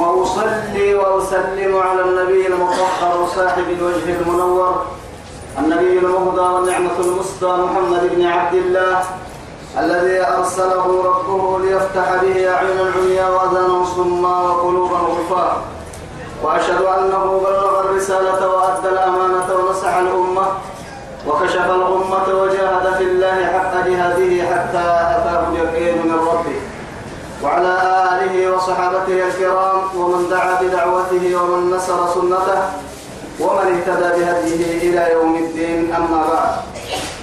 ثم أصلي وأسلم على النبي المطهر صاحب الوجه المنور النبي المهدى والنعمة المسدى محمد بن عبد الله الذي أرسله ربه ليفتح به أعين العميا وأذانا صما وقلوبا غفاء وأشهد أنه بلغ الرسالة وأدى الأمانة ونصح الأمة وكشف الأمة وجاهد في الله حق جهاده حتى أتاه اليقين من ربه. وعلى آله وصحابته الكرام ومن دعا بدعوته ومن نصر سنته ومن اهتدى بهديه إلى يوم الدين أما بعد.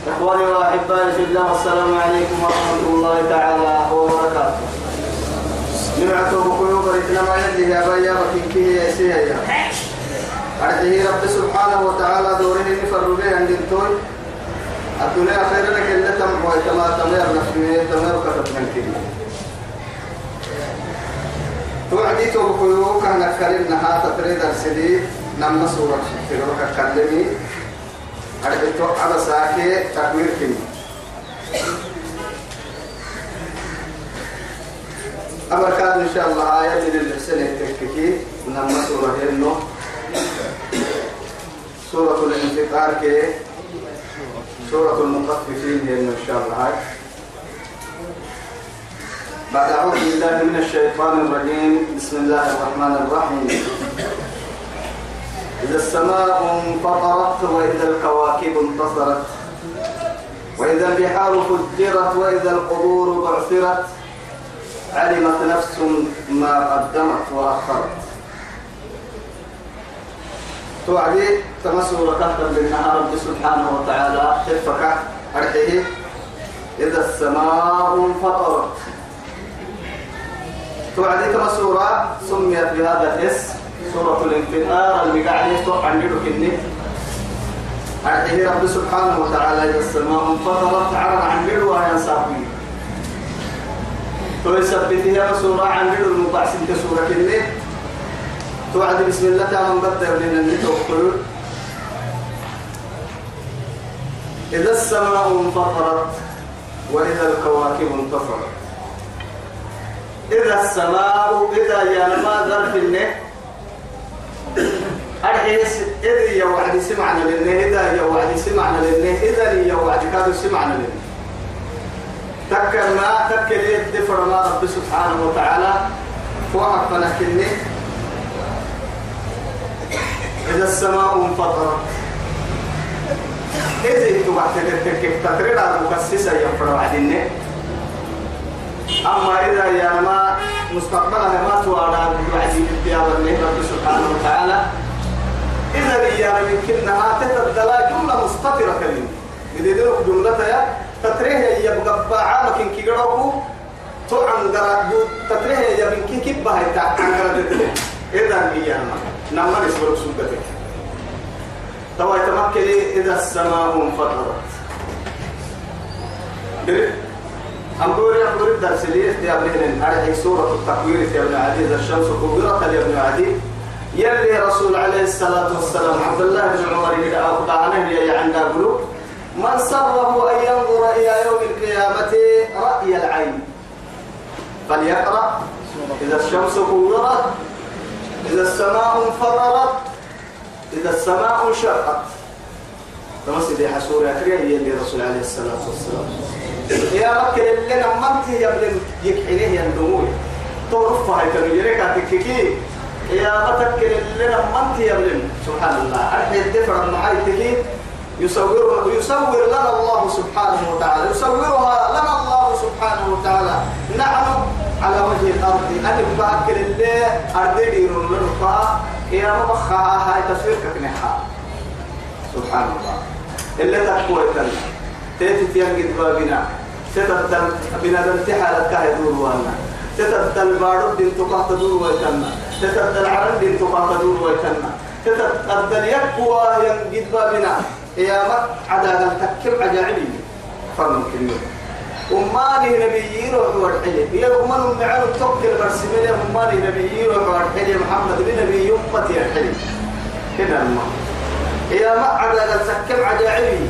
إخواني وأحبائي في الله السلام عليكم ورحمة الله تعالى وبركاته. نمعته بقيوب رتنا ما يدي يا بيا وكيكيه يا سيهيا أرحيه رب سبحانه وتعالى دوره نفرده عند التوي الدنيا خير لك إلا تمحو كما تمير نفسه تمير كتب من توعدي توبكيو كان نكرنا هذا تريد السدي نما سورة تروح كلمي أرحيه على ساكي تكوير كني أبركات إن شاء الله آية السنة تككي نما سورة هنو. سورة الانفطار كي سورة المطففين هنو إن شاء الله. بعد أعوذ بالله من الشيطان الرجيم. بسم الله الرحمن الرحيم. إذا السماء انفطرت وإذا الكواكب انتصرت وإذا البحار فجرت وإذا القبور بعثرت علمت نفس ما قدمت وأخرت. توعدي تمسوا ركحتا بالنهار رب سبحانه وتعالى خفك أرحيه إذا السماء انفطرت توعدي تمسورة سميت بهذا الاسم سورة الانفطار المقاعدة توقع ندو كني أرحيه رب سبحانه وتعالى إذا السماء انفطرت عرض عن ندو وهي صافي ويثبتها سورة عن غير المبعثين كسورة كني. توعد بسم الله تعالى مقدر لنا اللي توقعوا إذا السماء انفطرت وإذا الكواكب انتصرت. إذا السماء إذا يا ما ظرف النه أرحيس إذا يا وعد سمعنا لله إذا يا وعد سمعنا لله إذا يا وعد كادوا سمعنا لله تكر ما تكر يد فرما رب سبحانه وتعالى. فوحك فنكني إذا السماء انفطرت. إذا تبعت كيف تتريد على مكسسة بعدين أما إذا يا ما مستقبلها ما توارى بعدين يا رب سبحانه وتعالى. إذا يا يمكنها تتدلى جملة مستطرة كلمة إذا دلوك جملتها تتريه يبقى بعامك إن كيغروكو تو عن غرادو تتريه يبقى إن كيب بهاي تا عن غرادو إذا هي ما نما نسبر سودتك توا يتمكن إذا السماء انفطرت. أمبوري أمبوري الدرس أبن أرحي سورة التكوير يا أبن عدي. الشمس كبرت يا أبن عدي. يلي رسول عليه الصلاة والسلام عبد الله بن عمر إذا أقطعنه يا عند قلوب من سره أن ينظر إلى يوم القيامة رأي العين. فليقرأ. إذا الشمس كورت إذا السماء انفطرت إذا السماء انشقت. فمسجد حسور يا كريه اللي رسول عليه الصلاة والسلام. يا مكة اللي نمنت يا ابن يكحنيه يا الدموي تعرفها هاي تنجريك تككي يا متك اللي نمنت يا ابن سبحان الله. أرحي الدفع معاي تكي يصور يصور لنا الله سبحانه وتعالى. يصورها لنا الله سبحانه وتعالى. نحن على وجه الأرض. أن باكر اللي أرضي ديرون لنفا يا مبخها هاي تصوير كنحا سبحان الله. اللي تقوى تل تيتي تيانجد بابنا تتبدل بنا دمتحالة كهي دور وأنا. تتبدل بارد دين تقاط دور ويتنا تتبدل عرن دين تقاتلون ويتنا تتبدل يقوى ينجد بابنا يا مك عدادا تكم عجائبي. فرن كلمة. أماني نبيين وحوار حلي هي أمان معنا توكل برسمين أماني نبيين وحوار حلي محمد بن نبي يمتي حلي كده الماء يا ما عدادا تكم عجائبي.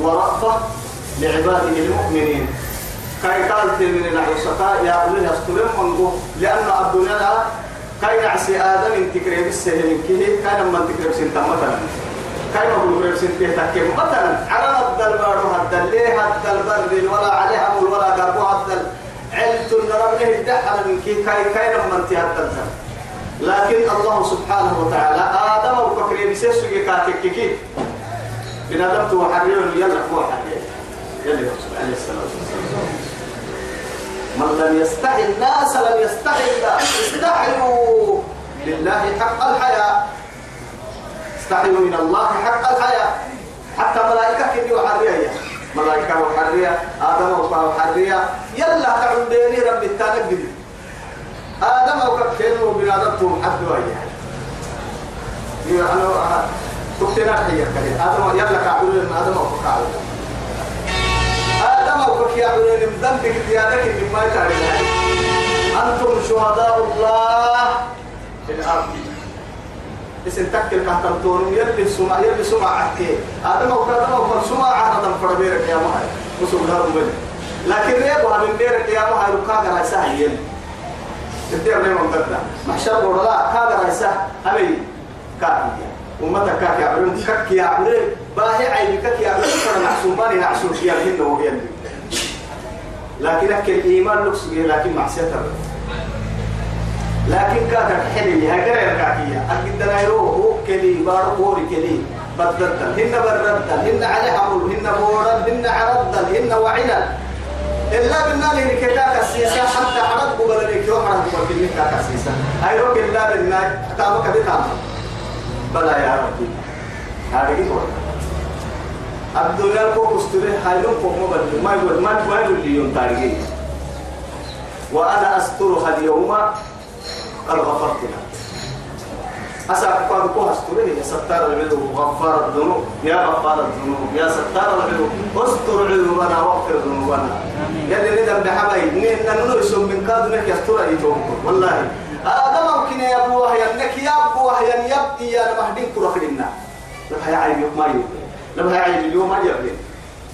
ورأفة لعباده المؤمنين. كاي قالت من العشقاء يا أولي أستلم منه لأن الدنيا كاي نعسي آدم انت كريم السهل كيه كان من تكريم سنتا مثلا. ما هو كريم سنتا تكيم مثلا. على الدل بارو هدل ليه هدل برد ولا عليه أمر ولا قربو هدل علت النرب له الدحل من كيه كاي كاي من تهدل لكن الله سبحانه وتعالى آدم وكريم سيسو كاكيكي بنادم تو حريون يلا هو حريون يلا عليه الصلاة والسلام. من لم يستحي الناس لم يستحي الله استحيوا لله حق الحياة. استحيوا من الله حق الحياة. حتى ملائكة كده وحرية ملائكة وحرية آدم وحرية يلا تعوديني رب التانك آدم وكفين وبنادمتهم حد وإياه أنا تكتنا حيا كريم آدم يلا كعبولين آدم وكعبولين آدم وكعبولين من ذنبك زيادك مما تعرف أنتم شهداء الله في الأرض اسم تكل كهتم تونم يلي سمع يلي سمع عكي آدم وكادم وكل سمع عهدا فربيرك يا وسوق دار مبين لكن ريبو من بيرك يا مهي ركاغا رأسها يلي تدير من قدام محشر ورلا كاغا رأسها أمي كاكي أمتك كاك يعبرون كاك يعبرون باهي عيني كاك يعبرون فانا محسوباني نعسون فيها الهن وهي لكن أكل الإيمان لكس به لكن معصية الرب لكن كاك حلي هكذا كاكية أكيد دنا يروه كلي بارو بوري كلي. بدردل هن بردل هن على حمل هن بورد هن عرضل هن وعلل إلا بالنا اللي كتاك السيسا حتى عرض قبل لك يوم عرض قبل لك كتاك السيسا أيروك إلا بالنا تامك بتامك بلا يا ربي. هذه هو الدنيا كو كستوري حيلون كو مبل ما يقول ما يقول لي يوم تاريخي. وأنا أسترها اليوم قد غفرت لها أسأل قد كو أستري يا ستار العذوب غفار الذنوب. يا غفار الذنوب. يا ستار العذوب أستر عذوبنا واغفر ذنوبنا. يلي ندم بحبايب. نحن نرسم من كادنك يستر أيتوكم والله. آدم ممكن يا أبوه ينك يا أبوه ين يبقي يا مهدين كرة لنا لما هي عيب ما يبقى لما هي عيب اليوم ما يبقى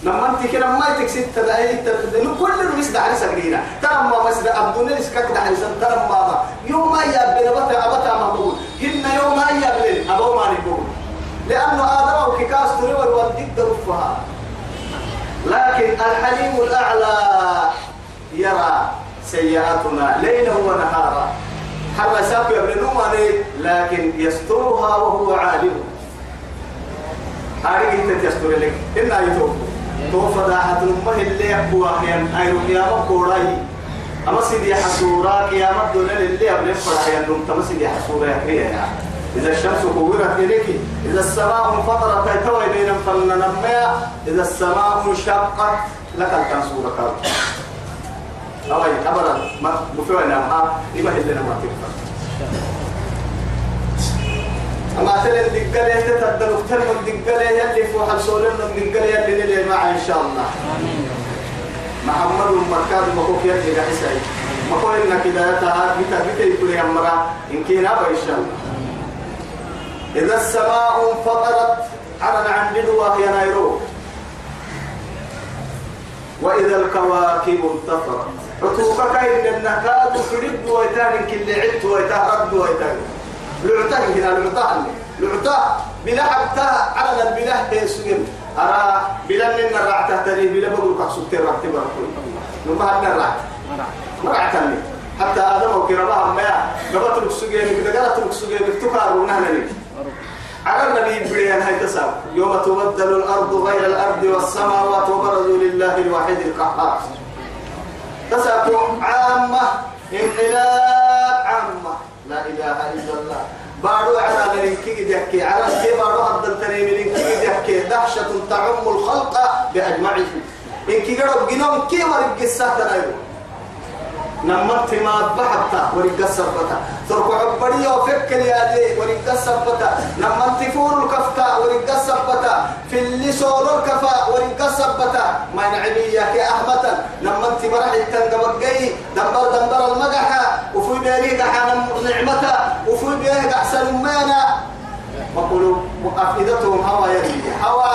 لما أنت كده ما تكسد تدعي تدعي كل الناس دعي سجينا ترى ما بس عبد الناس كك دعي ترى ما يوم ما بتا بتا ما بقول إن يوم ما يبقى أبو ما نقول لأنه آدم وكيكاس تري والدك رفها لكن الحليم الأعلى يرى سيئاتنا ليلا ونهارا. حرى ساق يبلنوا لكن يسترها وهو عالم. هذه إنت تستر لك. إن يتوب توفى. داحة أمه اللي يقوى أحيان أيرو قيامة كوراي. أما سيدي حسورا قيامة دون اللي أبلغ فرحيان دون تما سيدي حسورا يعني إذا الشمس كورت إليك إذا السماء انفطرت توي بين فلننمى إذا السماء انشقت لك التنصور كارت أوي أبدا ما بفعنا ما لما هلنا ما تنفع أما تلين دقلة تتدل وتلم دقلة يلي فوح السولين دقلة يلي نلي معه إن شاء الله محمد مركز مكوك يلي قحسي مكوك إنك إذا يتها بيتا بيتا يقول يا إن كينا إن إذا السماء انفطرت على عن بدوة يا نيرو وإذا الكواكب انتفرت عطوك كاين النكاد فرد ويتان كل عدت ويتهرد ويتان لعتاه هنا لعتاه لعتاه بلا حتى على البلاه بيسجن أرى بلا من الرعتة تري بلا بقول كحسوت الرعتة بركوي نما هدنا الرعتة مرعتني حتى آدم وكرمها ما قبت لك سجين قدرت لك سجين تكار ونهنني على النبي بريان هاي تساب يوم تبدل الأرض غير الأرض والسماوات وبرزوا لله الواحد القهار تساب عامة انقلاب عامة. لا إله إلا الله. بارو على ملكي ديكي على سي بارو هدل تني ملكي دهشة تعم الخلق بأجمعهم. إنكي قرب جنوم كي ورق السهل تنايرو. نمت ما بحبتا ورق السبتا تركو عبرية وفك اليادي ورق السبتا نمت فور الكفتا ورق السبتا في اللي سور الكفا ورق السبتا ما نعبية كأحمتا نمت مرح التنقبقي دمبر دمبر المقحة وفي بيريك حان نعمتا وفي بيريك أحسن مانا وقلوا أفئدتهم هوا يرمي هوا.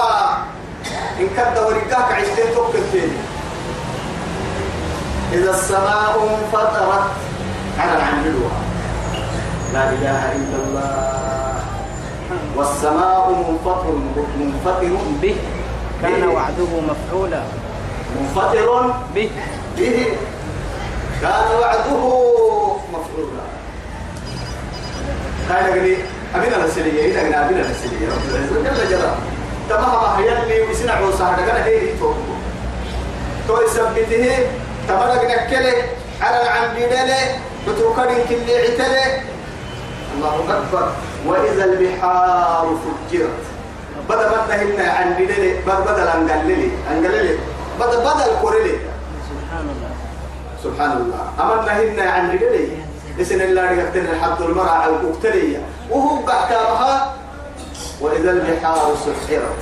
إن كد ورقاك عشتين توكل فيني. إذا السماء انفطرت. على العنجلوها لا إله إلا الله. والسماء منفطر منفطر به. كان. وعده مفعولا. منفطر به. به. كان وعده مفعولا. كان يقولي أبينا السلية إذا قلنا أبينا السلية رب العزة جل جلاله. تمام. يلي وسنع وصحة قال هي تو تو يثبته تمرق نكله على العنبيلة بتوكل كل عتله الله أكبر. وإذا البحار فجرت. بدأ بدأ هنا عن بدل بدل أنقللي أنقللي بدأ بدل كورلي سبحان الله. سبحان الله أمرنا هنا بدلي لسن الله يقتل الحد المرأة على الكوكتلية وهو قعتابها وإذا البحار سحرت.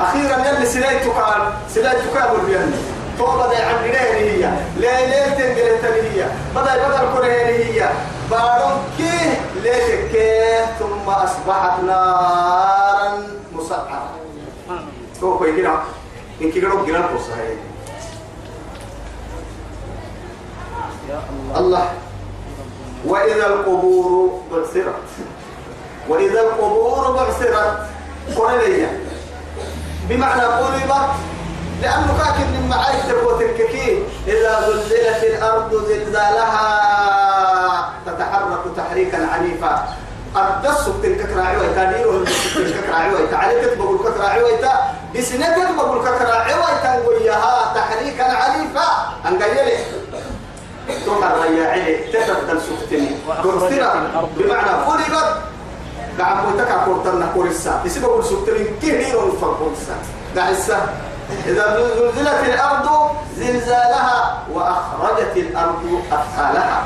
أخيرا يلي سلاي تقال سلاي تقابل بيان توبة دي عن بدلي هي ليلة تنقلت هي. بدأ بدل كورلي هي بارون كيه ليتك كيه ثم أصبحت نارا الله تو كوي إن كده رب جنان صحيح يا الله. وإذا القبور بعثرت. وإذا القبور بعثرت. قرنية بمعنى قلبت لأنه كاكن من معايش تكوتككي إذا زلزلت الأرض زلزالها تتحرك تحريكا عنيفا. الدس تلك كراعي ويتا ديرو تلك كراعي ويتا. عليك تبقى الكراعي ويتا. بسنة تبقى الكراعي ويتا. نقولها تحريكا عنيفا. أنقليلي تقر يا علي تتبدل كرتنا الأرض. بمعنى قاعد قلت لك كورتنا كورسا يسيب أقول سكتني كهير الفرق كورسا قاعسة إذا زلزلت الأرض زلزالها وأخرجت الأرض أثقالها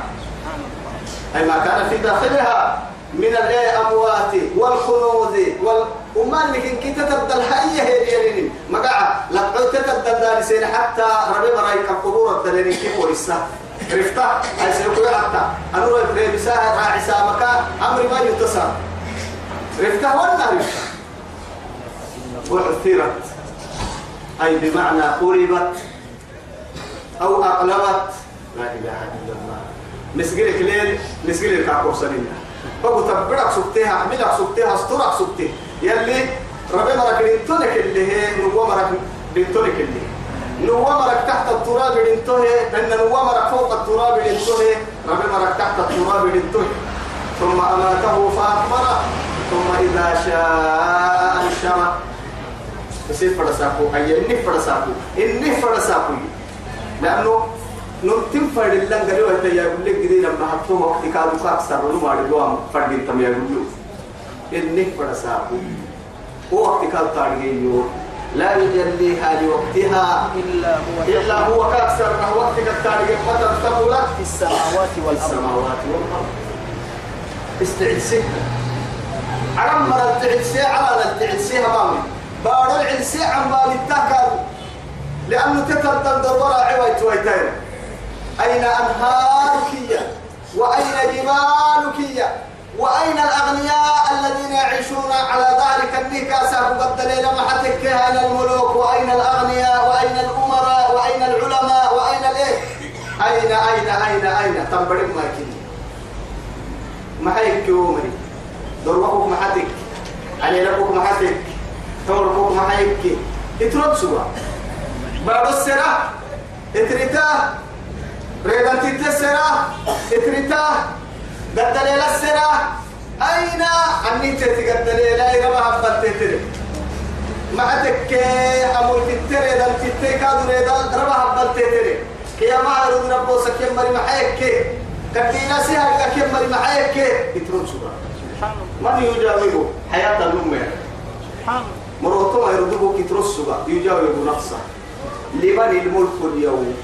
أي ما كان في داخلها من الأموات والكنوز وال وما انك انك تتبدل هي هي دي مقع لقد تتبدل دالسين حتى ربي مرايك القبور الدلين كيف ورسا عرفتا اي سيكو حتى أنا رأي بساها راعي سامكا ما يتصل. عرفتا ولا عرفتا وعثرت أي بمعنى قربت أو أقلبت. لا إله إلا الله. مسجلك ليل مسجلك كاكو سنين بقول تبرك سبتها اعملك سبتها استرك سبتها يلي ربي مرك دينتونك اللي هي نبوة مرك دينتونك اللي نبوة مرك تحت التراب ان نبوة مرك فوق التراب دينتوه ربي مرك تحت التراب دينتوه ثم أماته فأقبره ثم إذا شاء أنشره. يصير فرساكو أي إني فرساكو إني فرساكو. لأنه نمتم فرد الله قالوا وقت يا يقول لك قدي لما حطوا وقت كادو كاكسر ولو ما عدوا فرد أنتم يا يقولوا. إني فرساكو. وقت كادو تارجيو لا يجليها لوقتها إلا هو إلا هو كاكسر وقت كالتارجي متى ثقلت في السماوات والأرض. السماوات والأرض. استعد سه على ما نلتعد سه على نلتعد سه مامي بارو العد سه عن بال التهكر لأنه تتردد دورا عويت ويتين. أين أنهارك هي وأين جبالك هي وأين الأغنياء الذين يعيشون على ذلك النكاسة بدل لما حتك أين الملوك؟ وأين الأغنياء؟ وأين الأمراء؟ وأين العلماء؟ وأين الإيه؟ أين أين أين أين؟ تنبرم ما كني ما هيك يومري ما حتك. علي ما حتك. توركك ما هيك اترد سوا بعد السنة اتريتا. ريدان تتسرا اترتا قد دليل السرا. أين؟ أني تتقد دليل أين ما هبت تتري معتك أمول تتري دل تتري كادو ريدان ربا هبت تتري كيا ما عرض ربو سكيم مري محيك كدينا سيها كيم مري سبا سبحان الله. من يجاوبه حياة الأمة. سبحان الله. مروتو يردوه كترسوا يجاوب نفسه لمن الملك اليوم؟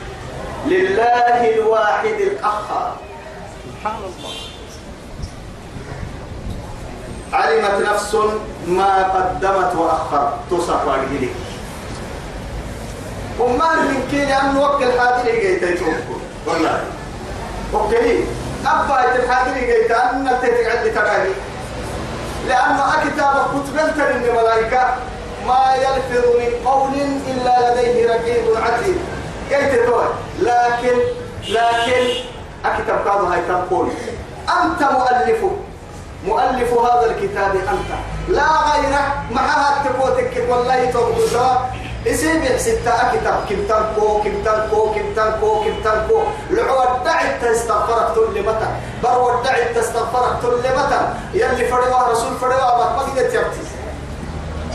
لله الواحد القهار. سبحان الله علمت نفس ما قدمت وأخرت. تصف عليه وما من كي لأن وكل حاضر جيت والله. أوكي. أبا الحاضر جيت أن تتعد تراجي لأنه أكتاب كتبت للملائكة ما يلفظ من قول إلا لديه رقيب عتيد. قلت توي لكن لكن أكتب كادو هاي تقول. أنت مؤلف. مؤلف هذا الكتاب أنت. لا غيره. معها تقوتك والله تقول اسمع ستة أكتب كم تنكو كم تنكو كم تنكو كم تنكو. لعو الدعي تستغفرك كل متى؟ برو الدعي تستغفرك كل متى؟ يلي فروا رسول فروا ما قدرت يبتي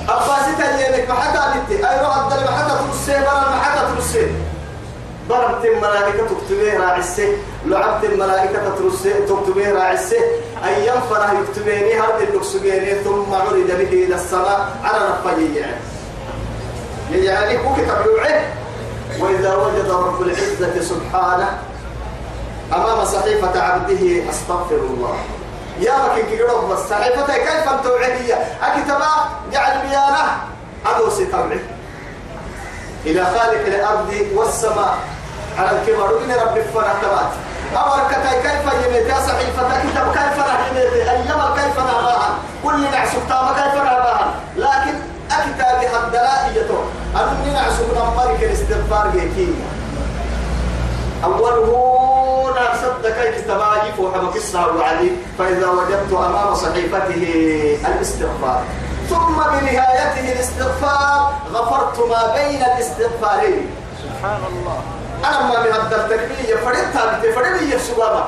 أباسي تلينك ما حدا بنتي أي روح الدل ما حدا ترسي برا ما حدا ترسي. برمت الملائكة تكتبه راعسه لعبت الملائكة ترسي تكتبه راعسه أيام فرح يكتبيني هذا اللقسجيني ثم عرض به إلى السماء. على نفجي يعني. يعني هو كتب يوعد وإذا وجد رب العزة سبحانه أمام صحيفة عبده أستغفر الله. يا مكين كيروب بس صحيفة كيف أنت وعدية؟ أكتبا جعل بيانة أدو ستبعي إلى خالق الأرض والسماء. على الكبر إن رب الفرح تبات أمرك كيف يميت يا صحيفة كتب كيف رح يميت أيما كيف نعباها كل نعسك تاما كيف نعباها لكن أكتاب الدلائية أنني نعسك نمبرك الاستغفار يكي. أوله نعصد كي كتباجي وحبك السهر عليه فإذا وجدت أمام صحيفته الاستغفار. ثم بنهايته الاستغفار غفرت ما بين الاستغفارين. سبحان الله. أنا ما من التربية فريتها بتفريد السبابة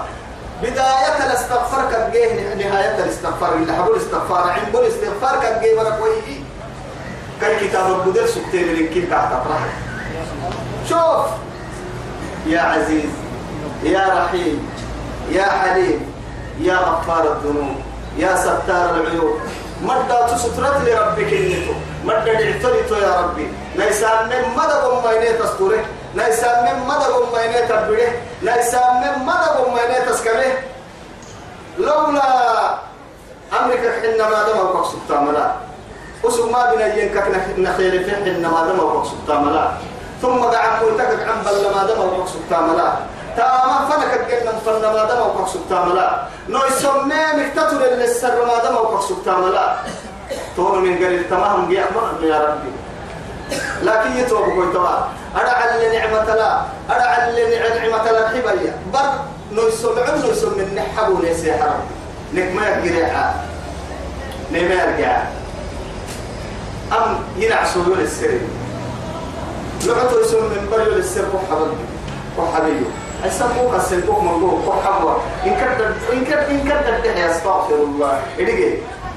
بداية الاستغفار كان جيه نهاية الاستغفار اللي حبول الاستغفار عند بول الاستغفار كان جيه مرة كويس كان كتاب البدر سكتين من كل تحت شوف! يا عزيز يا رحيم يا حليم يا غفار الذنوب يا ستار العيوب مدى تسترت لربك إنتو مدى نعتريتو يا ربي؟ نيسان من مدى قميني تستوره؟ نيسان من مدى قميني تبره نيسان من مدى قميني تسكره لولا أمريكا حينما دم وقف سبتاملا أسوك ما بنا ينكك نخير في حينما دم وقف سبتاملا ثم دعا ملتك عن بل ما دم وقف سبتاملا تاما فنك الجنة فن ما دم وقف سبتاملا نو يسمى مكتتر اللي السر ما دم وقف سبتاملا تقول من قال تمام جاء يا ربي. لكن يتوب توا. أدعى اللي نعمة لا. أدعى اللي نعمة لا حبايا. بر نو يسمى نو يسمى نحبو ليس يا ربي. نك ما يرجع نما يرجع أم ينعسوا يول السر لعطوا يسمى من بريول السر وحبل وحبيو يسموك السلكوك مقوم وحبوا إن كدر إن كدر إن كدر تحيا استغفر الله. إدقي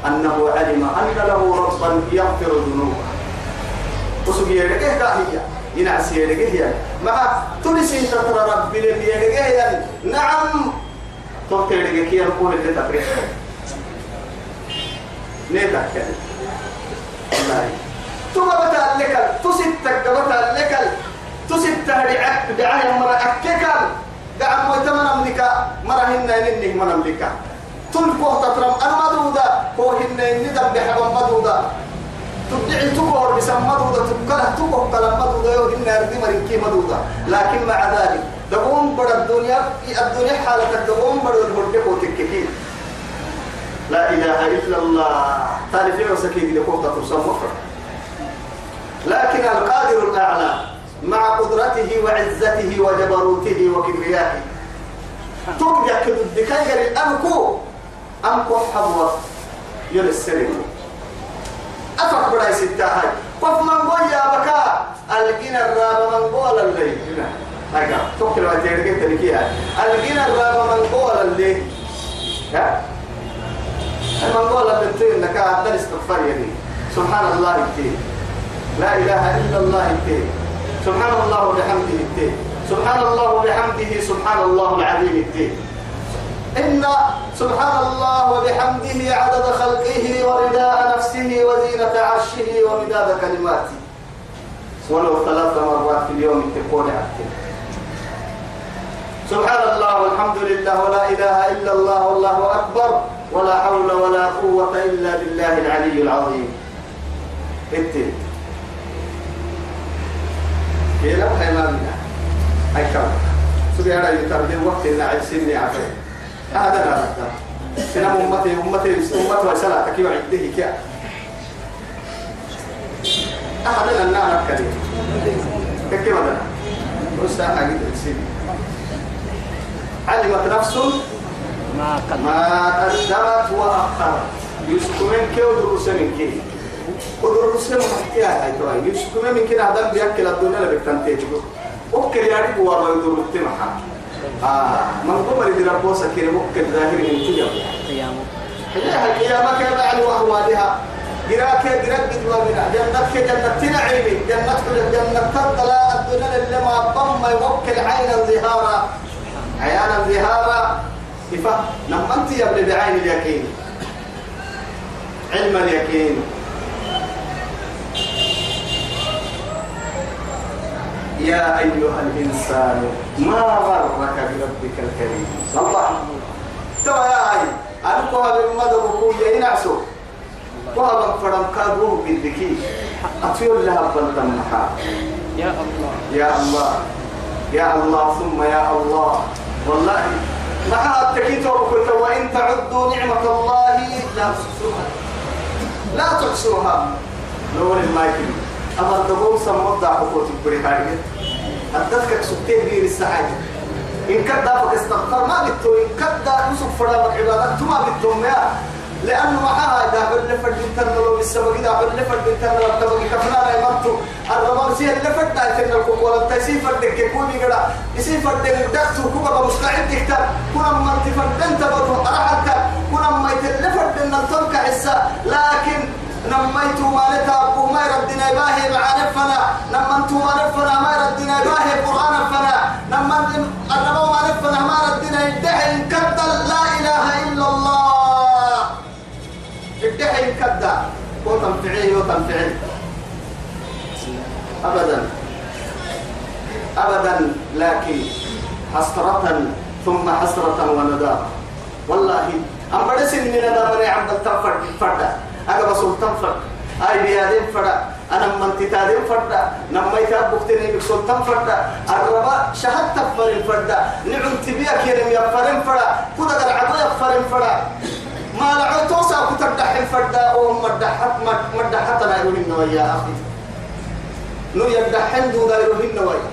أنه علم أن له ربا يغفر الذنوب. وسبي يدقه كاهية ينعس يدقه يعني مع تلسي تترى ربي لبي يعني نعم. يدقه كي يقول اللي تفريح نيتك والله ثم بتا لك تسيتك بتا لك تسيت دعاء دعاء مرة أككل. قاعد مؤتمن أمريكا مرة هنا ننه من أمريكا تل كوه تترم أنا مدودة كوه هنا ندم بحبا مدودة تدعي تكوه بسم مدودة تبكله تكوه كلام مدودة يو هنا يردي مريكي مدودة لكن مع ذلك دقوم بڑا الدنيا الدنيا حالة دقوم بڑا الهربك وتككين لا إله إلا الله. تعرفين وسكين لكوه تترسم لكن القادر الأعلى مع قدرته وعزته وجبروته وكبريائه. تبقى كدكاير الأمكو أمكو حبوة يلسرين أفك براي ستة هاي. قف من قوي يا بكاء الجن الراب من قول الليل هيك توكل ما تيرك تركيها الجنا الرابع من قول اللي ها؟ من قول اللي انك عدل استغفار يدي سبحان الله التين لا إله إلا الله التين سبحان الله وبحمده التين سبحان الله وبحمده سبحان الله العظيم التين إن سبحان الله وبحمده عدد خلقه ورداء نفسه وزينة عرشه ومداد كلماته. ولو ثلاث مرات في اليوم تقول عبده. سبحان الله والحمد لله ولا إله إلا الله والله أكبر ولا حول ولا قوة إلا بالله العلي العظيم. كيلا حيما بنا أي كم سبحانه يتربي وقت إن عيسيني عفوا هذا لا رد سنة أمتي أمتي أمتي وسلا تكيو عده كيا أحد النار كريم كيف هذا وسا حاجة تسيب علمت نفس ما قد ما قدمت وأخرت. يسكو من كي ودرس من كي. ودرس من كي هاي توي يسكو من كي هذا بيأكل الدنيا لبكتن تيجو وكل يعني بوار يدور التمحى آه من قبل يدير بوسا كي وكل ظاهر من كي قيامة. هي القيامة كما يعني وأهوالها جراك جراك بدوا منا جنة جنة تنعيمي جنة جنة تطلع الدنيا اللي ما ضم يوكل عين الظهارة عيان الظهارة إفا لما أنت يبلي بعين اليقين. علم اليقين. يا أيها الإنسان ما غرك بربك الكريم؟ الله. توا يا أي أنكوها بمدى ركوية ينعسو وهذا فرم كادوه بالذكي أطير لها محا يا الله. يا الله. يا الله ثم يا الله. والله مع التكيت وقلت وإن تعدوا نعمة الله لا تحصوها. لا تحصوها. نور المايكل أما الدبوم سمضى حقوق البريطانية الدفكك سبتين غير السعادة. إن كدا فك استغفر ما قلت إن كدا يوسف فرامك عبادك ما يا لأنه معها إذا بل فرد تنلو بالسبب إذا بل فرد تنلو تبقى كفنا لا يمرتو الرمام سيه اللي فرد تنلو الكوكولا تسي فرد كيكوني قدا يسي فرد دكتو كوكا مستعد تكتب كنا ما تفرد انت بدو أرحلت كنا ما يتلفرد إن الطلق حسا لكن نميتو مالتا أبو ما يردنا باهي معانفنا نمنتو مالفنا ما يردنا باهي قرآن فنا نمن الرمام مالفنا ما يردنا يدعي كدل لا إله إلا الله ادعي كدا وتنفعيه وتنفعيه أبدا. أبدا لكن حسرة ثم حسرة وندامة والله أم بدس من ندامة عبد التفرد فرد. أنا سلطان فرد. أي بيادين فرد. أنا من تتادين فرد. نما يتابقتني بسلطان فرد. الربا شهد تفرين فرد. نعم تبيك يرم يفرين فرد. كده قد عضا يفرين فرد. ما لعو توسع كتردح الفرد وهم مدحت مدحت لا يروهن يا أخي. نو يدحن دو غيرهن ويا.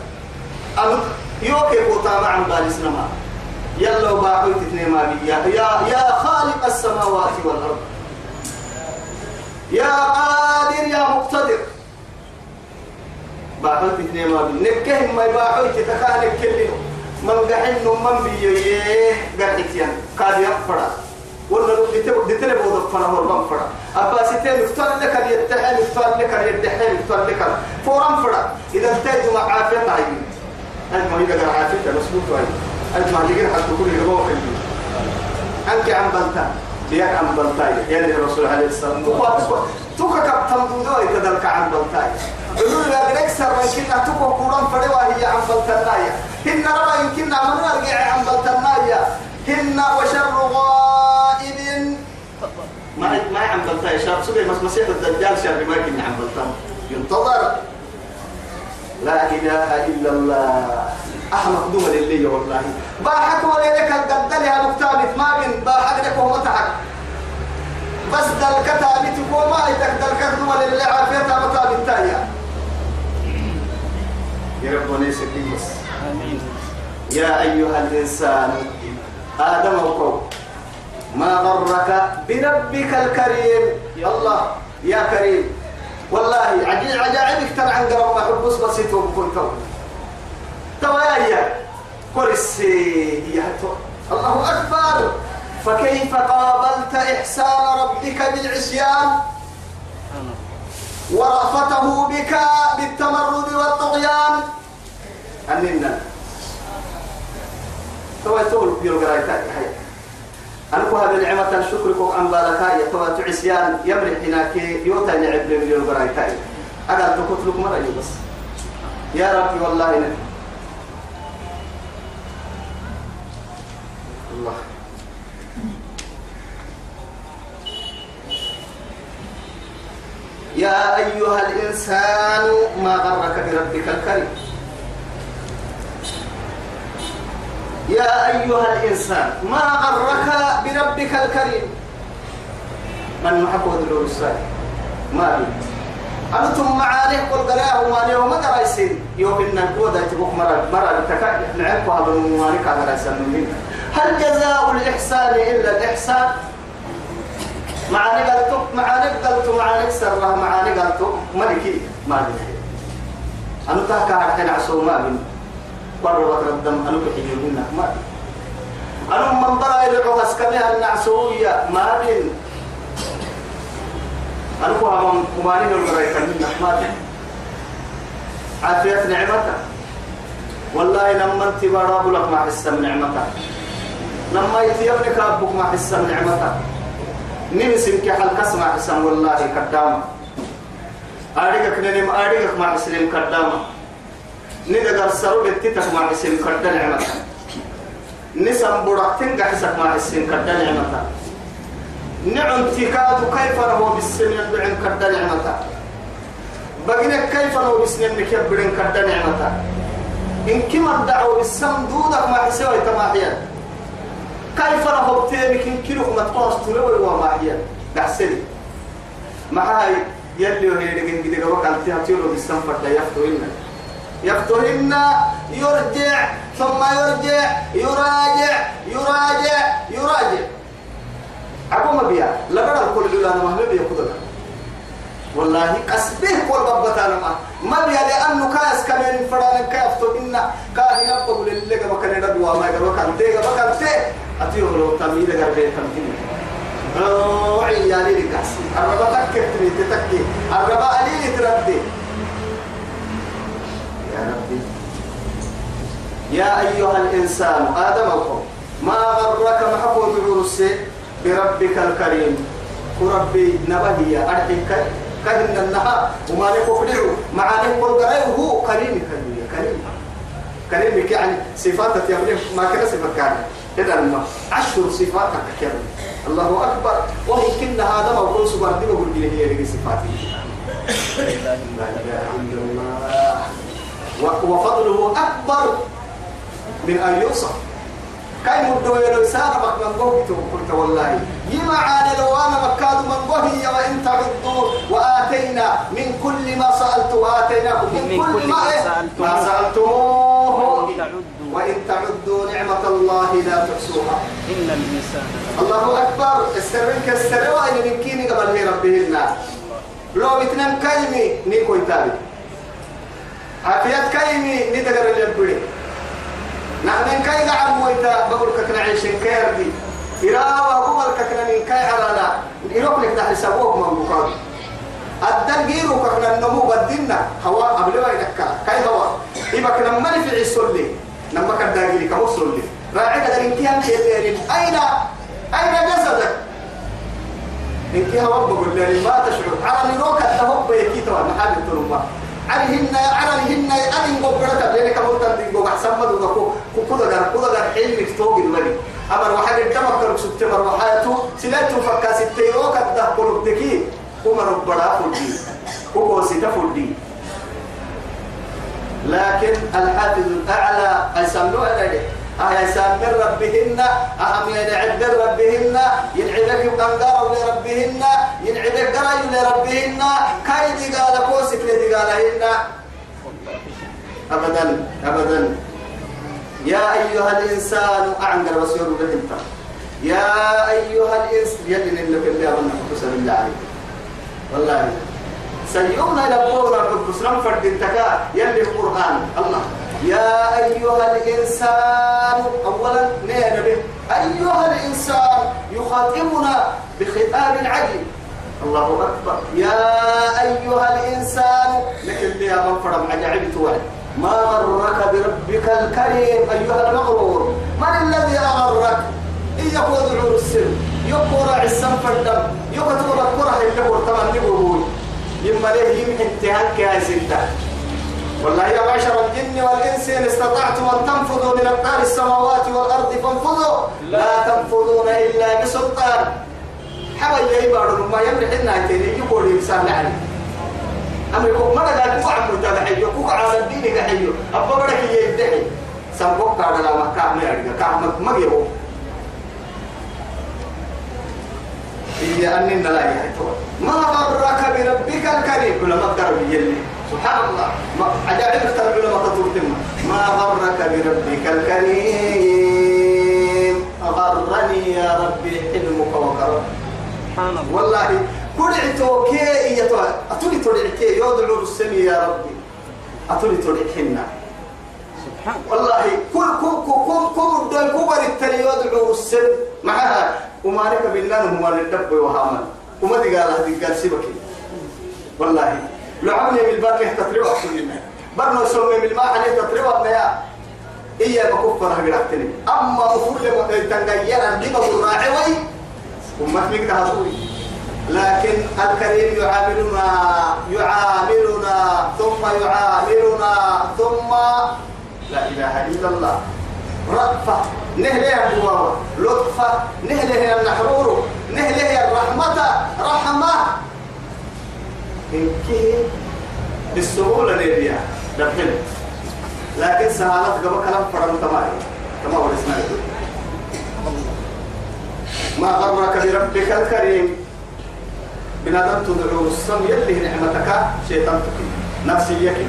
أم يوكي قوتا مع بالي سنما يلا باقي تتني ما بي. يا يا خالق السماوات والأرض. يا قادر يا مقتدر. باقي تتني ما بي. نكهم ما باقي تتكانك كلنا من قحن من بي قحتيان قاد يفرد ولا دتنا بود فنا وربان فرا أبا ستين يختار لك اللي يتحل يختار لك اللي يتحل يختار لك فورا فرا إذا احتاج مع عافية عين أنت ما يقدر عافية مسبوط وين أنت ما يقدر حتى كل اللي. أنت عم بلتا ليك عم بلتاي يعني الرسول عليه الصلاة والسلام توكا كابتن دودو يتدلك عن بلتاي يقول لا قد أكثر من كنا توكا قرآن فروا هي عن بلتنايا هن ربا يمكننا من نرجع عن بلتنايا هن وشر غائب ما ما عم بلتا شر سبي مس مسيح الدجال شر ما كنا عم بلتا ينتظر. لا إله إلا الله. أحمد دول اللي والله. باحك ولا لك الددل يا مكتاب ما بين. باحك لك وما تحك بس دل كتاب تقول ما يتك دل اللي عافيتها متاب التايا يا رب وليس بس آمين. يا أيها الإنسان آدم وقوم ما غرك بربك الكريم؟ يا الله يا كريم. والله عجيب عجائبك ترى عن قرب ما حبس بسيط وبكل كون توايا كرسي الله أكبر. فكيف قابلت إحسان ربك بالعصيان؟ ورأفته بك بالتمرد والطغيان. أننا توا تقول بيوغراي تاي هاي. أنكو هذا النعمة الشكر عن بالكاي توا تعسيان يمرح هناك يوتا نعب بيوغراي تاي أقل تقتلك مرة بس. يا ربي والله نبي الله. يا أيها الإنسان ما غرك بربك الكريم؟ يا أيها الإنسان ما غرك بربك الكريم؟ من محكو ذلو السائل؟ ما بي. أنتم معانيه قل ومانيه وما قرايسين يوم إن القوة تبوك مرة مرة تكاد نعرف هذا الموانيك هذا رايسين هل جزاء الإحسان إلا الإحسان؟ معاني قلتو معاني قلتو معاني سرها معاني قلتو ملكي ما بي أنا تاكا حتى نعسو ما بي. برو بكر الدم بحجي منك ما أنا من برا يلعو هسكمها النعسوية ما بين كو هم كمانين كمين ما بين عافية نعمتك والله لما انت برا لك ما حس من نعمتك لما يتيبنك أبوك ما حس من نعمتك نمسم كحل كسمع حسن والله كدامة. أريك ننم أريك ما حسن كدامة. ندقر سرو بتتك ما حسن كد نعمتك نسم برقتين قحسك ما حسن كد نعمتك نعم تكاد كيف هو بالسن يدعن كد نعمتك بقينا كيف هو بالسن يكبرن كد نعمتك إن كما دعوا بالسم دودك ما حسوي تماحيا كيف رهب تيمك إن كيلو ما تقاس تلوي وما هي دحسلي مع هاي يلي وهي لكن كده قبل قال تيها تيرو بالسنفر ده يفتوهن يرجع ثم يرجع يراجع يراجع يراجع. أقوم بيا لقد الكل جل أنا مهما بيا كذا والله كسبه كل بابتنا ما ما بيا لأنه كاس كمان فران كافتو إن كاهي نبض للي قبل كان ندوا ما قبل كان تي قبل كان تي أتيو لو تميل قربي تمكين. روعي يا لي كاسي الربا تكتري تتكي. الربا علي تردي. يا ربي يا أيها الإنسان آدم القوم ما غرك محفوظ عرس بربك الكريم؟ وربي نبهي أرحك كهن النهار وما لك معاني قل هو كريم كريم كريم. كريم يعني صفاتك يا ما كان صفات كان إذا لما عشر صفاتك كريم الله أكبر. وممكن هذا موضوع سبحانه لي هي صفاتي. لا إله إلا الله وفضله أكبر من أن يوصف. كاي مدو يلو سارة بك من قوه قلت والله. يما عاني لو أنا مكاد من قوه وإن تعدوا وآتينا من كل ما سألت وآتيناكم من, من كل, ما, ما, ما سألتموه. وإن تعدوا. نعمة الله لا تحصوها. إن الإنسان الله أكبر. استرنك استروا إن من كيني قبل هي ربهن. لو اتنين كلمي نيكو يتابي عافيات كلمي ندقر الجبري نحن كاي قاعد مويتا بقول كنا عيشين كيردي إرا وقبل كنا من كاي عرانا يروح لك تحت سبوك من بقال الدقير وكنا النمو بدينا. هوا قبل ما يدكا كاي هوا. إذا كنا ما في عيسول لي نما كان داقيري كموصل لي راعي قدر انتهام شيء أين؟ أين جسدك؟ إنك هوا بقول لي ما تشعر. على نروك التهب يكيتوا محل التنمى عليهن عليهن أن قبرت لأنك مولتن دين قبع سمد وكو كودا غير كودا غير حلمك توق المري أمر واحد الدمك كرك سبتمر وحياته سلاتو فكاس التيروك الده قلوب تكي. كما ربنا فردي كوكو سيتا فردي لكن الحافظ الأعلى أسمنوا عليه أهل سامر ربهن؟ أهم ينعد ربهن؟ ينعدك يقنقر لربهن ينعدك قرأي لربهن كاي قال كوسك لدي قالهن أبدا أبدا. يا أيها الإنسان أعنقر وسير بهنت يا أيها الإنسان يلي نلك اللي أبنى بالله عليك. والله. سيومنا لبونا قدس نفرد انتكا يلي القرآن. الله. يا أيها الإنسان أولا نينا به. أيها الإنسان يخاطبنا بخطاب عجيب الله أكبر. يا أيها الإنسان لكن لي من فرم عجيب توعد ما غرك بربك الكريم أيها المغرور؟ من الذي أغرك؟ دعور السر يقول عسان فردم يقول الكره اللي هو يقول يما ليه يمكن تهك يا سنتا والله يا معشر الجن والإنس إن استطعتم أن تنفذوا من أقطار السماوات والأرض فانفذوا. لا تنفذون إلا بسلطان. حوالي يا إبارة ما يمرح إنها تيني يقول إنسان عليه أمريكو ما كوكو عم متابعي كوكو على الدين كحيو أبا برك يدعي. سنبوك على ما كان يرجع كان ما يهو هي أني لا ما غرك بربك الكريم كل ما قرب يلي سبحان الله ما عجائب اخترب لما تطورتم ما غرك بربك الكريم غرني يا ربي حلمك وكرمك سبحان الله والله كدعتو كي يتو أتولي تدعكي يودعو السمي يا ربي أتولي تدعكنا سبحان والله كل كل كل كل دول كبر التاني يودعو السم معها وما لك بالله هو الدب وهامل وما دي قال هذه قال سيبك. والله. لو عملي بالبر له تطلع كلنا برنا سومي بالماء عليه تطلع يا؟ إيا بكفر هجرتني أما أفول ما تنغير الدب الراعي وي أمتك تهضوي لكن الكريم يعاملنا يعاملنا ثم يعاملنا ثم لا إله إلا الله. رأفة. نهله الدواء لطفة نهله النحرور نهله الرحمة رحمة. إنكي بالسهولة نبيها دبل لكن سهالات قبل كلام فرم تماري تمام الإسماعيل ما غرك بربك الكريم. بنادم تدعو السم يلي نعمتك شيطان تكي نفسي يكي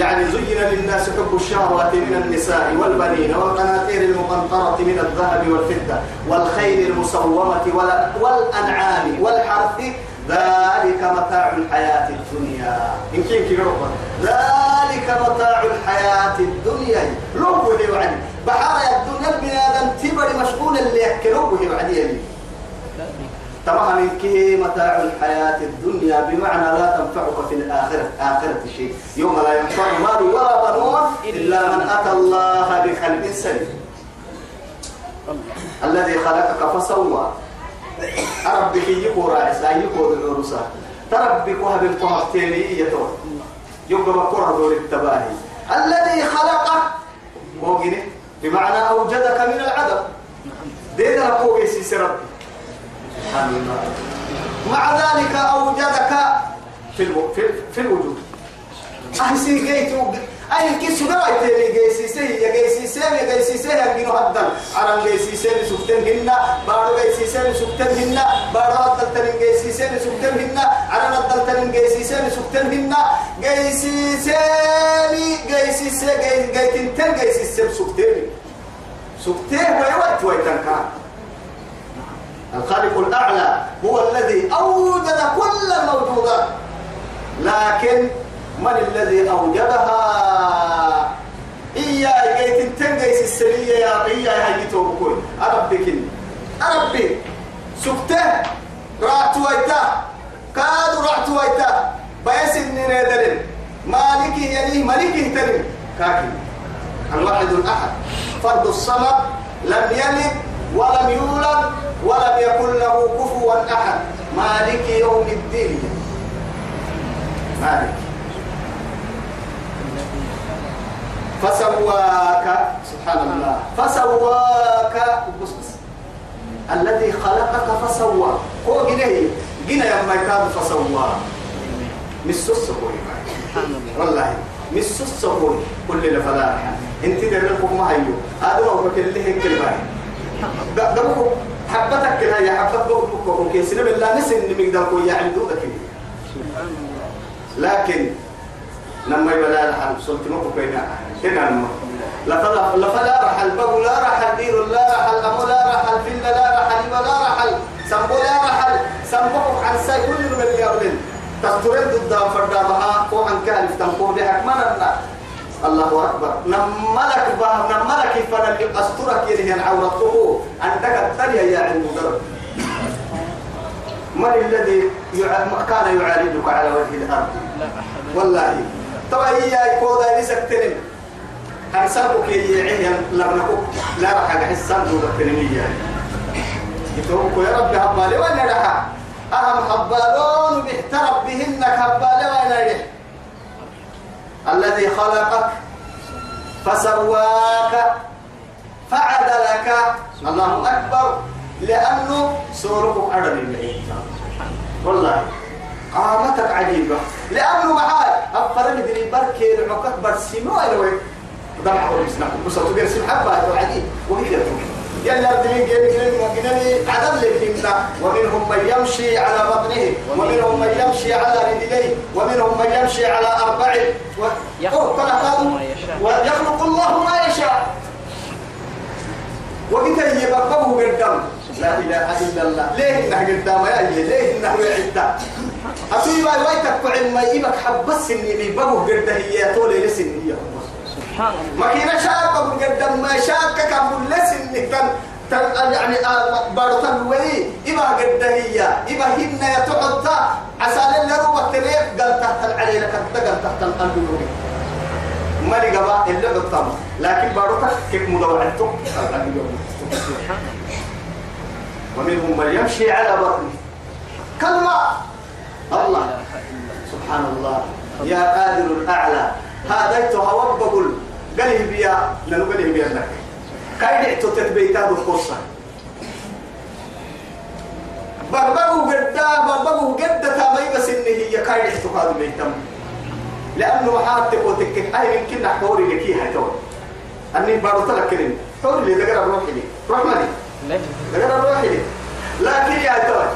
يعني زين للناس حب الشهوات من النساء والبنين والقناطير المقنطرة من الذهب والفضة والخيل المسومة وال- والأنعام والحرث. ذلك متاع الحياة الدنيا. إن ربنا. ذلك متاع الحياة الدنيا. لو هي وعدي بحر الدنيا البنادم تبري مشغول اللي يحكي هي وعدي طبعا كي متاع الحياة الدنيا بمعنى لا تنفعك في الآخرة آخرة شيء. يوم لا ينفع مال ولا بنون إلا من أتى الله بقلب سليم. الذي خلقك فسوى. ربك يقول رئيسا يقول العرسا تربك وهب القهرتين يتوى يبقى بكرة دور التباهي. الذي خلقك موجنه بمعنى أوجدك من العدم. دينا لقوة سيسي ربي. الله مع ذلك أوجدك في ألو... في, في الوجود أحسن جيت أي كيس قرأت لي جيسي سي يا جيسي سي يا جيسي سي يا جينو هدل أنا جيسي سي سكتن هنا بارو جيسي سي سكتن هنا بارو هدل تنين جيسي سي سكتن هنا أنا هدل تنين جيسي سي سكتن هنا جيسي سي جيسي سي جيسي تن جيسي سي سكتن سكتن ويوت ويتنكار الخالق الأعلى هو الذي أوجد كل الموجودات. لكن من الذي أوجدها؟ إيا جيت تنجيس السرية يا إيا هيتو بكل أربك أربي سكته. رعت ويتا. كاد رعت ويتا. بيس النيدلين مالكي يليه ملكي تلين كاكي. الواحد الأحد. فرد الصمد لم يلد ولم يولد ولم يكن له كفوا أحد. مالك يوم الدين. مالك. فسواك سبحان الله فسواك. الذي خلقك فسوى. هو جنيه. جنيه يوم كان فسوى. سبحان الله والله مسوس كل لفلاح انت دركم ما هيو. هذا هو كل هيك الباقي. قبلكم حبتك كده يا حبت بقولك وكي سنب الله نسن مقدار كو يعني دودك سبحان الله لكن لما يبلا الحل صلت مكو كينا كنا نما لفلا لفلا رح لا رح لا رح الأمو لا رح الفل لا رح الإبا لا رح سنبو لا رح سنبو عن ساي كل من يابلين تسترين ضد فردا بها فوق عن كالف تنقو بحك ما ننا الله أكبر. نملك به نملك فنل أسترك يلي عورته. عندك التالية يا علم درب من الذي. كان يعالجك على وجه الأرض؟ والله. طبعا هي يكودا لسكتنم أنسابك يعيه لرنكو لا راح أحسن دولة تنمية يتوقع يا رب هبالي وأنا لها أهم هبالون بيحترب بهن هبالي وأنا لها الذي خلقك فسواك فعدلك. الله أكبر لأنه سورك أدم والله قامتك عجيبة. لأنه معاي أفضل مدري بركي العقد برسمو ألوي ضمع ورسنا بس تقول سم حبة وعجيب وهي يلا جيب عدم لكنا ومنهم من يمشي على بطنه ومنهم من يمشي على رجليه ومنهم من يمشي على أربع و... ويخلق الله ما يشاء. وقت يبقبه قدام لا إله إلا الله. ليه إنه قدام يا إيه ليه إنه يعد؟ أتوي باي واي تقع ما يبك حبس إني بيبقه قد هي طول لسن هي ما كنا شاك قدام ما شاك كم لسن تن- يعني بارو تنوي إبا قد هي إبا هن يتعد عسال اللي روبك تليف قال تحت العلي لك قال تحت القلب ما لقى اللي بالطم لكن بارو كيف مدوعتك ومنهم من يمشي على بطنه. كلمة. إلا الله. سبحان الله. يا قادر الأعلى. هذا هوب بقول قاله بيا لأنه قاله بيا لك كاين تتبيتا بالقصة بربقوا قدا بربقوا قدا تامي بس إن هي كاين اعتقاد بيتم لأنه حاتك وتكك أي من كنا حوري لك هي تو أني بارو تلك كلمة. حوري لي دقر روحي لي. روح مالي. ليه غير الروحي لكن يا توي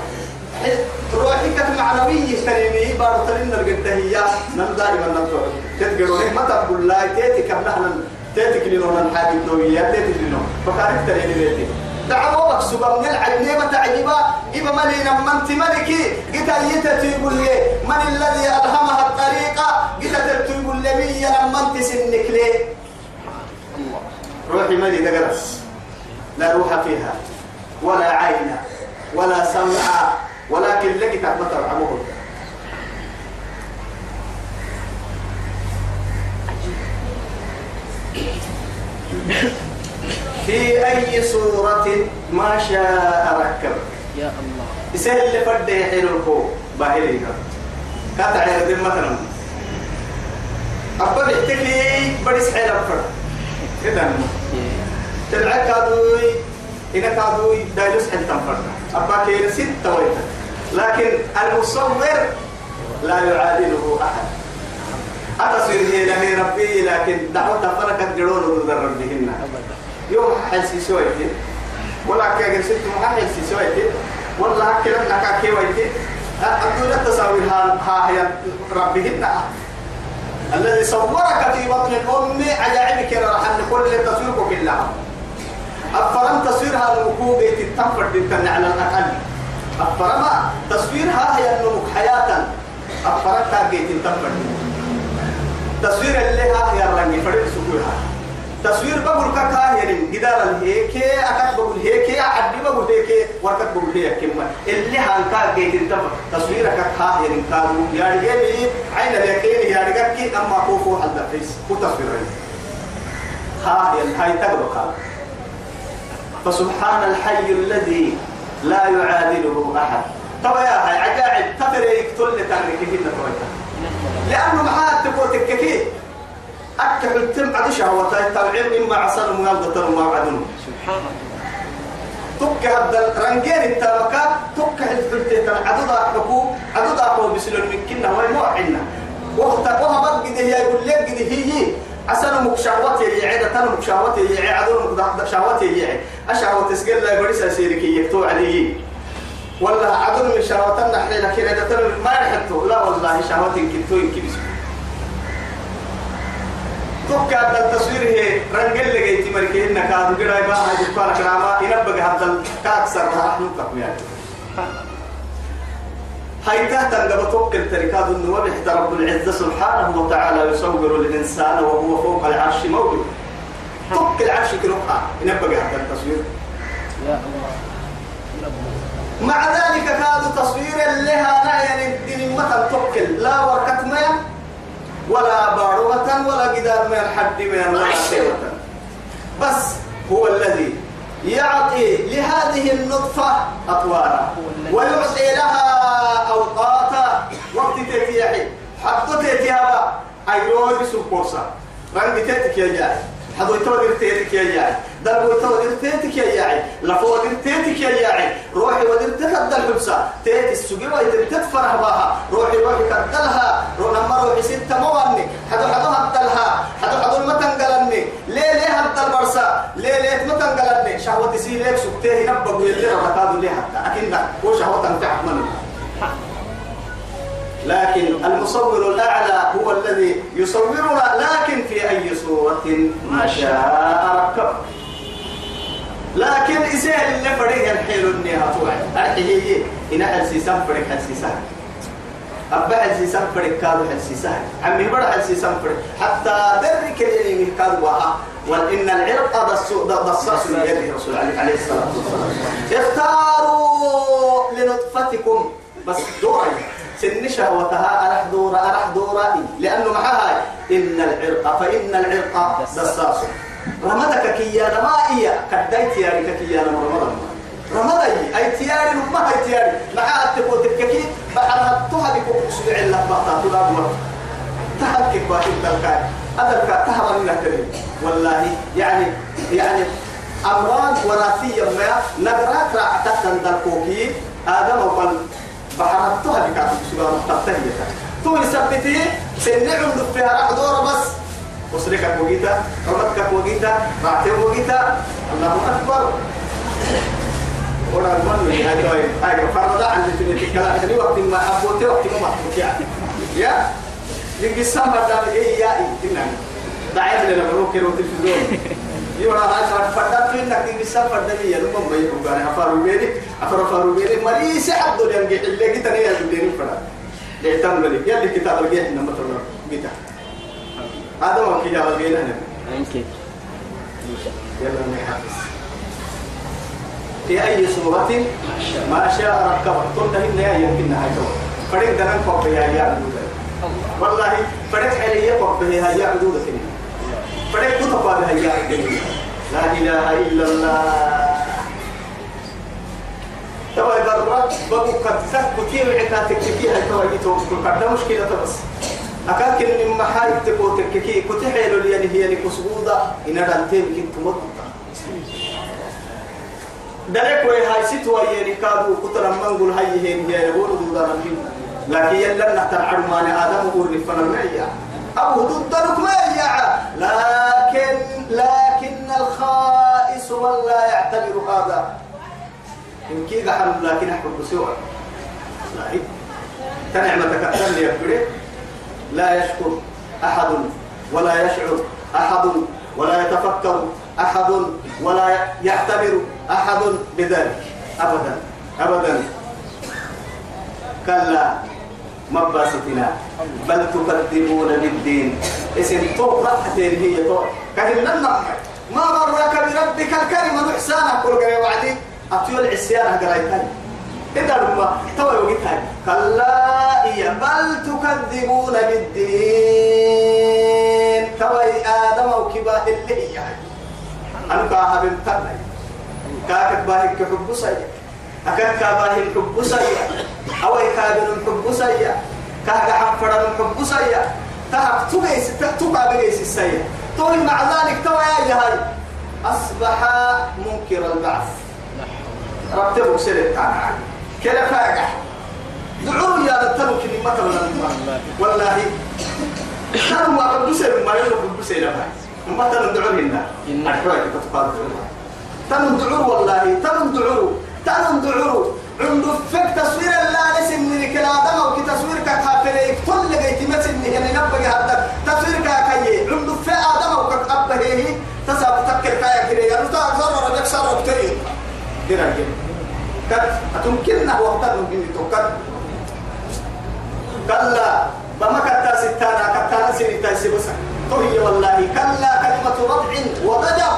روحي كت معنوية تنمي بارو القدهية. نم دائما توي تتقروني ما تقول لا تيتي كم نحن تيتي كلينو نحاكي نوية تيتي كلينو فكارك تلين بيتي دعوة مكسوبة من العجنة متعجبة إبا ملينا من تملكي قلت يتتيب لي من الذي ألهمها الطريقة قلت تتيب لي من تسنك لي. روحي مالي دقرس لا روح فيها ولا عين ولا سمع ولكن لك تعبت عمره في أي صورة ما شاء ركب؟ يا الله. يسهل اللي فرد يحيل الكو باهلي. كاتا عير مثلا. أبا بيحتكي بديس حيل أفر كده تلعب كادوي إذا كادوي دايلوس حد تنفرد أبا كير ستة ويتا لكن المصور لا يعادله أحد. أتصير هي له ربي لكن دعوة فرقت جرون ضد ربهن. يوم حلسي سويتي ولا كير ست محلسي سويتي ولا كير لك كي ويتي أقول التساوي ها هي ربهن. الذي صورك في بطن الأم عجائبك رحل كل تصويرك كلها أفرم تصويرها الوقوع تتنفر تنتني على الأقل. أفرم تصويرها هي النمك حياة. أفرم تاقي تنتنفر تصوير اللي ها هي الرنجي فريق سكوها تصوير بقول كاكا هي جدار الهيك أكاد بقول هيك أعدي بقول هيك وركت بقول هيك كم اللي هانكا جيت انتبه تصويرك كاكا هي كادو يعني جميل عين اليقين يعني كي أما كوفو حد فيس. هو تصوير ها هي هاي تقبل فسبحان الحي الذي لا يعادله أحد. طبعا يا هاي عجائب. تفريق تل تحركه تويتا لأنه معاه تقول تككي أكل التم عدي شهوة. التوعير إما عصر مغالدة وما بعدون سبحان الله تك هذا رنجين التركة تك الفلتة عدد أحبكو عدد أحبكو بسلون من كنا وين موعنا وقت وها بقى ده يقول لك ده هي عسل مكشاوات اللي عيدة تنا مكشاوات اللي عيد عدون مكشاوات اللي عيد أشعوات تسجل لا يبرس سيركي يكتو عليه. ولا عدون من شهواتنا إحنا لكن عيدة تنا ما يحطوا. لا والله شهوات كنتو ينكبسوا توك هذا التصوير هي رنجل اللي جيتي مركي إنك هذا كده يبقى هاي دكتور كرامة ينبغي هذا كأكثر راح نوقف يعني هاي تحت قبطوك التركات النوم رب العزة سبحانه وتعالى يصور الإنسان وهو فوق العرش موجود. فوق العرش كنقع ينبغي هذا التصوير. يا الله. مع ذلك كاد تصوير لها نهي الدين مثل توكل. لا وركت ميا ولا باروة ولا قدار من حد من بس هو الذي يعطي لهذه النطفة أطوارا. ويعطي لها أوقاتا. وقت تتيحي حتى تتيها أيروه بسوبورسا رنگ تتك يا جاي حدو يتوى تيتك يا جاي دلبو يتوى تيتك يا جاي لفو تيتك يا جاي روحي ودر تكد الحبسة تيت السجي ويتر تتفرح بها روحي روحي كدلها روح لما روحي ستة مواني حدو حدو هدلها حدو حدو المتنقلني ليه ليه هدل برسا ليه ليه متنقلني شهوة سيريك سكتيه نبقى يلي ربطادو ليه حتى أكيد هو شهوة تنفع منه لكن المصور الأعلى هو الذي يصورنا لكن في أي صورة ما شاء ركب لكن إسهل اللي فريق الحيل طوعي أرحيه إن حلسيسان فريق حلسيسان أبا حلسيسان فريق كادو حلسيسان عمي برا حلسيسان فريق. حتى درك الإلمي كادو وإن العرق ضصاص يده رسول عليه الصلاة والسلام. اختاروا لنطفتكم. بس دوري. سن شهوتها أرح دورة أرح دورة لأنه معها إن العرق فإن العرق دساس. رمضك كيانا ما إيا كدأي تياري كيانا رمضان. رمضان أي تياري ما هي تياري. مع التبو تككي بحرها تهدي كوكسبع الله بطا تلابوا تهدك باهي تلقاي. الكا تهرى من الكريم والله يعني يعني أمراض وراثية ما نقراك راعتك تندركوكي آدم وقال بحرتها بك سبحان الله تو يثبتي سنعم فيها راح دورة بس وصلك وقيتا رمتك وقيتا راعتي وقيتا الله أكبر ولا المن هذه هاي هاي فرض عن في الكلام هذه وقت ما أبوتي وقت ما محطوط يعني يا يجي سامر دار إيه يا إيه كنا دعيت لنا بروك التلفزيون يورا هاي فردات في انك تيجي سافر دنيا لما ما يكون كان افارو بيني افارو فارو بيني مري سحب دول ينجي اللي جيت أنا يا دين فرد ليتم لي يلي كتاب الجيش لما تقول جيت هذا ما كتاب الجيش هنا يمكن يلا نحفظ في أي صورة ما شاء ركب قلت هنا يا يمكن هاي فريق دنا كوب يا يا والله فريق حاليا كوب يا يا عدود كنا فريق كتب لا إله إلا الله. توا برا بقو قد كتير عتاتك فيها توا جيتو كذا مشكلة بس أكاك إن محاي تبو تككي كتحيلو لي يعني هي لكسبودا إن رانتين كنت مطلقا دلك وي هاي ست وي يعني كادو كتر من نقول هاي هي هي يقول دودا نبين لكن يلا نحتر عرمان آدم ورد فنرمية. أبو ضد ما لكن لكن الخائس من لا يعتبر هذا. إن كي قحل لكن أحب سوى لا. تنعمتك أكثر لي لا يشكر أحد ولا يشعر أحد ولا يتفكر أحد ولا يعتبر أحد بذلك. أبدا. أبدا. كلا. مباستنا بل تكذبون بالدين اسم تو رحتين هي تو كهلنا ما غرك بربك الكريم إحسانك كل قريب وعدي. أتيو العسيان قريتها إذا لما تو وقتها كلا إيا بل تكذبون بالدين. توي آدم وكبا اللي هي أنا كاها بنتنا كاكت باهي كحب سيئ أكاك باهي الحب سيئ أو كابن الحب سيئ كاك حفر الحب سيئ تهك تبيس تبع بيس السيئ طول مع ذلك تو يا هاي. أصبح منكر البعث. رتبوا سيرت عنها كلا فاقع. دعوا يا تلو كلمة والله. كانوا ما قد سير ما يلو قد سير ما. تندعوا لنا أحوالك تتقال تندعوا والله. تندعوا تندعوا عند فك تصوير الله لسن من كلا دم أو كتصوير كافرين كده كده كد أتمكننا وقتا ممكن توكد كلا بما كتا ستانا كتا سنتا سبسا طهي والله كلا كلمة رضع وضجر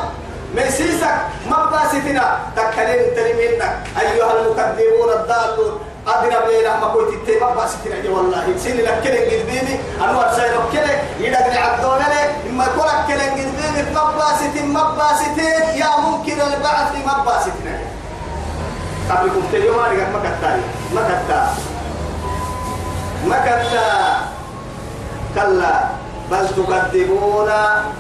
ميسيسك مباستنا تكلم تلمينك أيها المكذبون الضالون. أدنى بينا ما كنت تتبع باستنا يا والله. سين لك كده قدبيني أنوار سيرك كده يدقني عبدون لي. إما يقول لك كده قدبيني مباستين مباستين يا ممكن البعث مباستنا قبلكم تليوم أنا ما كتاي ما كتا ما كتا كلا بل تكذبون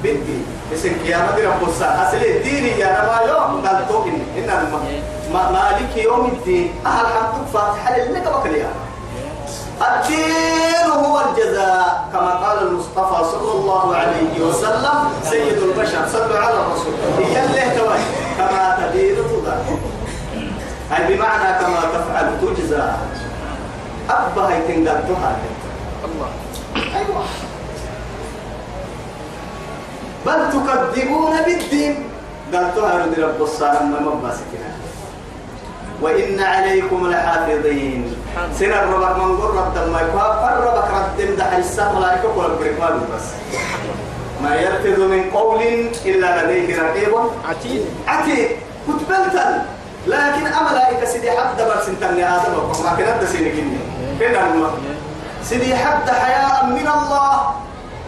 بالدين اسم قيامة رب الساعة أصل الدين يا رب يوم قال توكن إن ما مالك يوم الدين أهل حمد فاتحة لك بكريا الدين هو الجزاء كما قال المصطفى صلى الله عليه وسلم سيد البشر صلوا على الرسول هي اللي كما تدين تدار أي بمعنى كما تفعل تجزى. أبا هي تنقلتها الله. أيوة. بل تكذبون بالدين. قالتها رد رب الصالح ما مباسكنا وإن عليكم لحافظين. سنة الربك من قرب دم الربك رد مدح السهم ملائكة ولا بس. ما يلفظ من قول إلا لديه رقيب. عتيد. عتيد. كتبلتا لكن أملائكة سيدي حد برسن تني آدم وما كانت سيدي كني. كنا الله سيدي حد حياء من الله.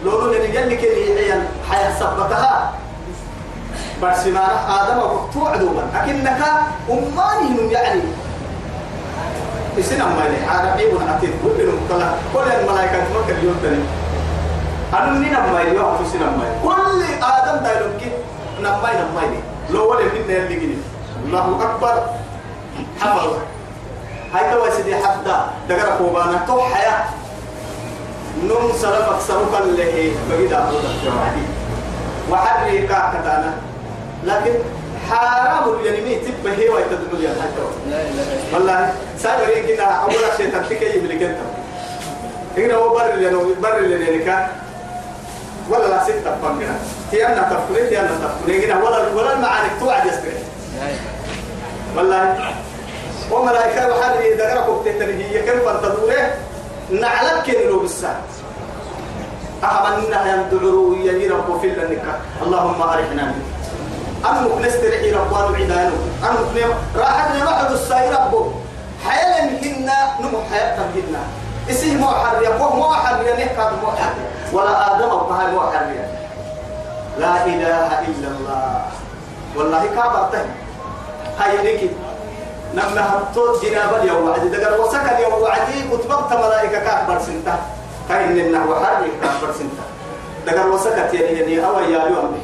لو لن يجل كلي عيال حياة؟ سبتها. بس ما آدم توعدوا من؟ لكنك أمانهم يعني. إسنا ما لي أنا عيب عتيد كل المطلع كل الملائكة تفكر اليوم تاني. أنا منين ما يلي يوم في سنا ما كل آدم دايلوم كي. نماي نماي لو ولا من اللي جني الله أكبر حفظ هاي توا سيدي حدا دقرا كوبانا تو حياة نم سلفك سلوكا بقيدا أبودا جوادي وحري كاكتانا لكن حرام اليمين تبه هي ويتدعو يا حتى والله سايبر يمكن أول شيء تنتكي يملك أنت هنا هو بر اللي بر اللي كان ولا لا ستة فمنا هي أنا تفكرين هي أنا تفكرين هنا ولا ولا المعارك توعد إله والله. وملائكة وحري دقرك تهتري هي كم فانتدوره نعلك كنلو بالساعة أحمدنا يندعروا يلي رب في لنك اللهم أرحنا عدانه أمك راحتنا الساي ربه حياة هن نمو إسيه مو مو مو ولا آدم مو لا إله إلا الله. والله كابرته هاي ليكي نمنا هبطوت جناب اليوم وعدي دقر وسك اليوم وعدي كتبت ملائكة كأكبر سنتا. كاين النحو حرك كأكبر سنتا. دقر وسكت يعني يعني أو يا اليوم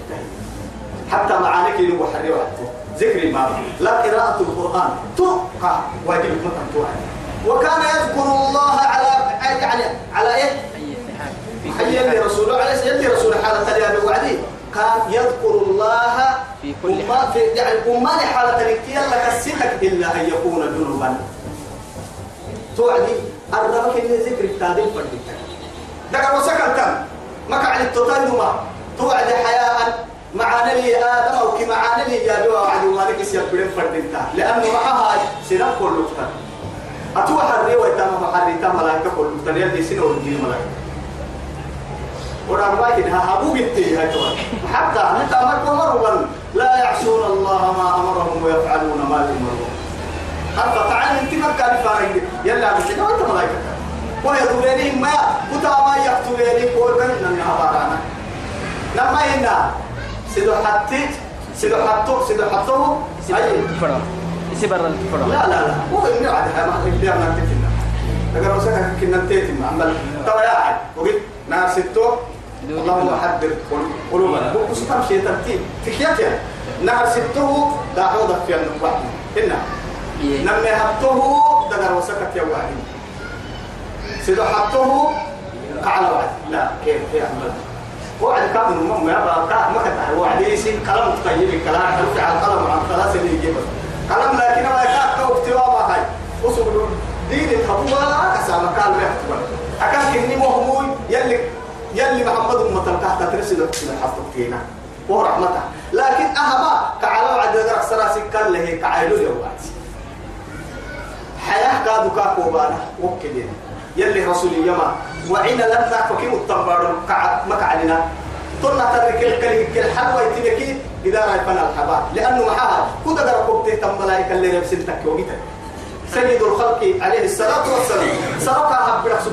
حتى معانيك يلو حري وحده. ذكر ما لا قراءة القرآن. تقع واجب توعد وكان يذكر الله على يعني على إيه؟ حي رسول عليه يلي رسول حالة تليا بوعدي كان يذكر الله في كل أما في يعني أمان حالة الكتير لك السحك إلا أن يكون جنوبا توعدي الربك اللي ذكر التادم فردك دقا وسكنت ما كان التوتال ما توعد حياء. مع نبي آدم أو كمع نبي جابوا وعدي مالك سيبرين فردك لأنه معها سنة كل لفتن أتوى حرية ويتام حرية ملاك كل يلي سنة والدين ملاك ورغم إنها أبو بنتي هاي توعد حتى أنت أمرك ومروا لا يعصون الله ما أمرهم ويفعلون ما يؤمرون حتى تعالى انت ما كان فارق يلا بس انت ملائكه ويدورني ما كتا ما يقتلني كل كان من عبارنا لما هنا سيدو حتى سيدو حتى سيدو حتى اي الفرع يسيبر الفرع لا لا لا هو اللي عاد ما اللي انا تفنا تقرا وسكا كنا تيتم عمل ترى يا عاد وقلت نار ستو اللهم حذر قلوبنا. بس تمشي ترتيب. تكياتها نار ستو دعوة في النقطة هنا. نمي حطه دقر وسكت يا واحد. سيدو حطه قال واحد. لا كيف؟ يا أحمد؟ وعد كان من مم يا بقى ما كان وعد يسين كلام طيب الكلام حرف على القلم عن ثلاثة اللي يجيبه. كلام لكن ما كان كوفتوا ما هاي. وصل دين الخطوة كسام قال ما يحتوى. أكان كني مهموي يلي يلي محمد أمة تحت ترسل في حطتينا ورحمته لكن أهما كعلى وعد درك سراسي كان له كعيلو وعد حياة كادو كاكو بانا وكلين يلي رسول يما. وعين لن نعفكي التنبار مكعلنا طلنا ترك الكل الحلوة يتبكي. إذا رأي فنا الحباب. لأنه معها كده دركوب تهتم ملائكة اللي نفسنتك وقتك سيد الخلق عليه الصلاة والسلام. سرقا حب رخص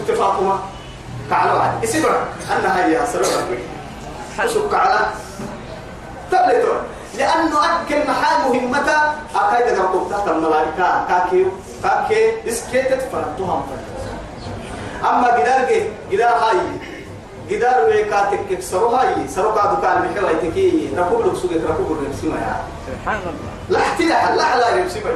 كعلى واحد اسمع أنها هي سرقا سك على تبلتون لأنه أكل محل مهمة. أكيد دركوب تحت الملائكة كاكيو كاكي اسكيتت فرنتهم أما جدار جدار هاي جدار ويكاتك كسروا هاي. سرقا دكان محل يتكي ركوب لك سوق ركوب الرسمة يا. سبحان الله. لا احتياح لا لا يرسمه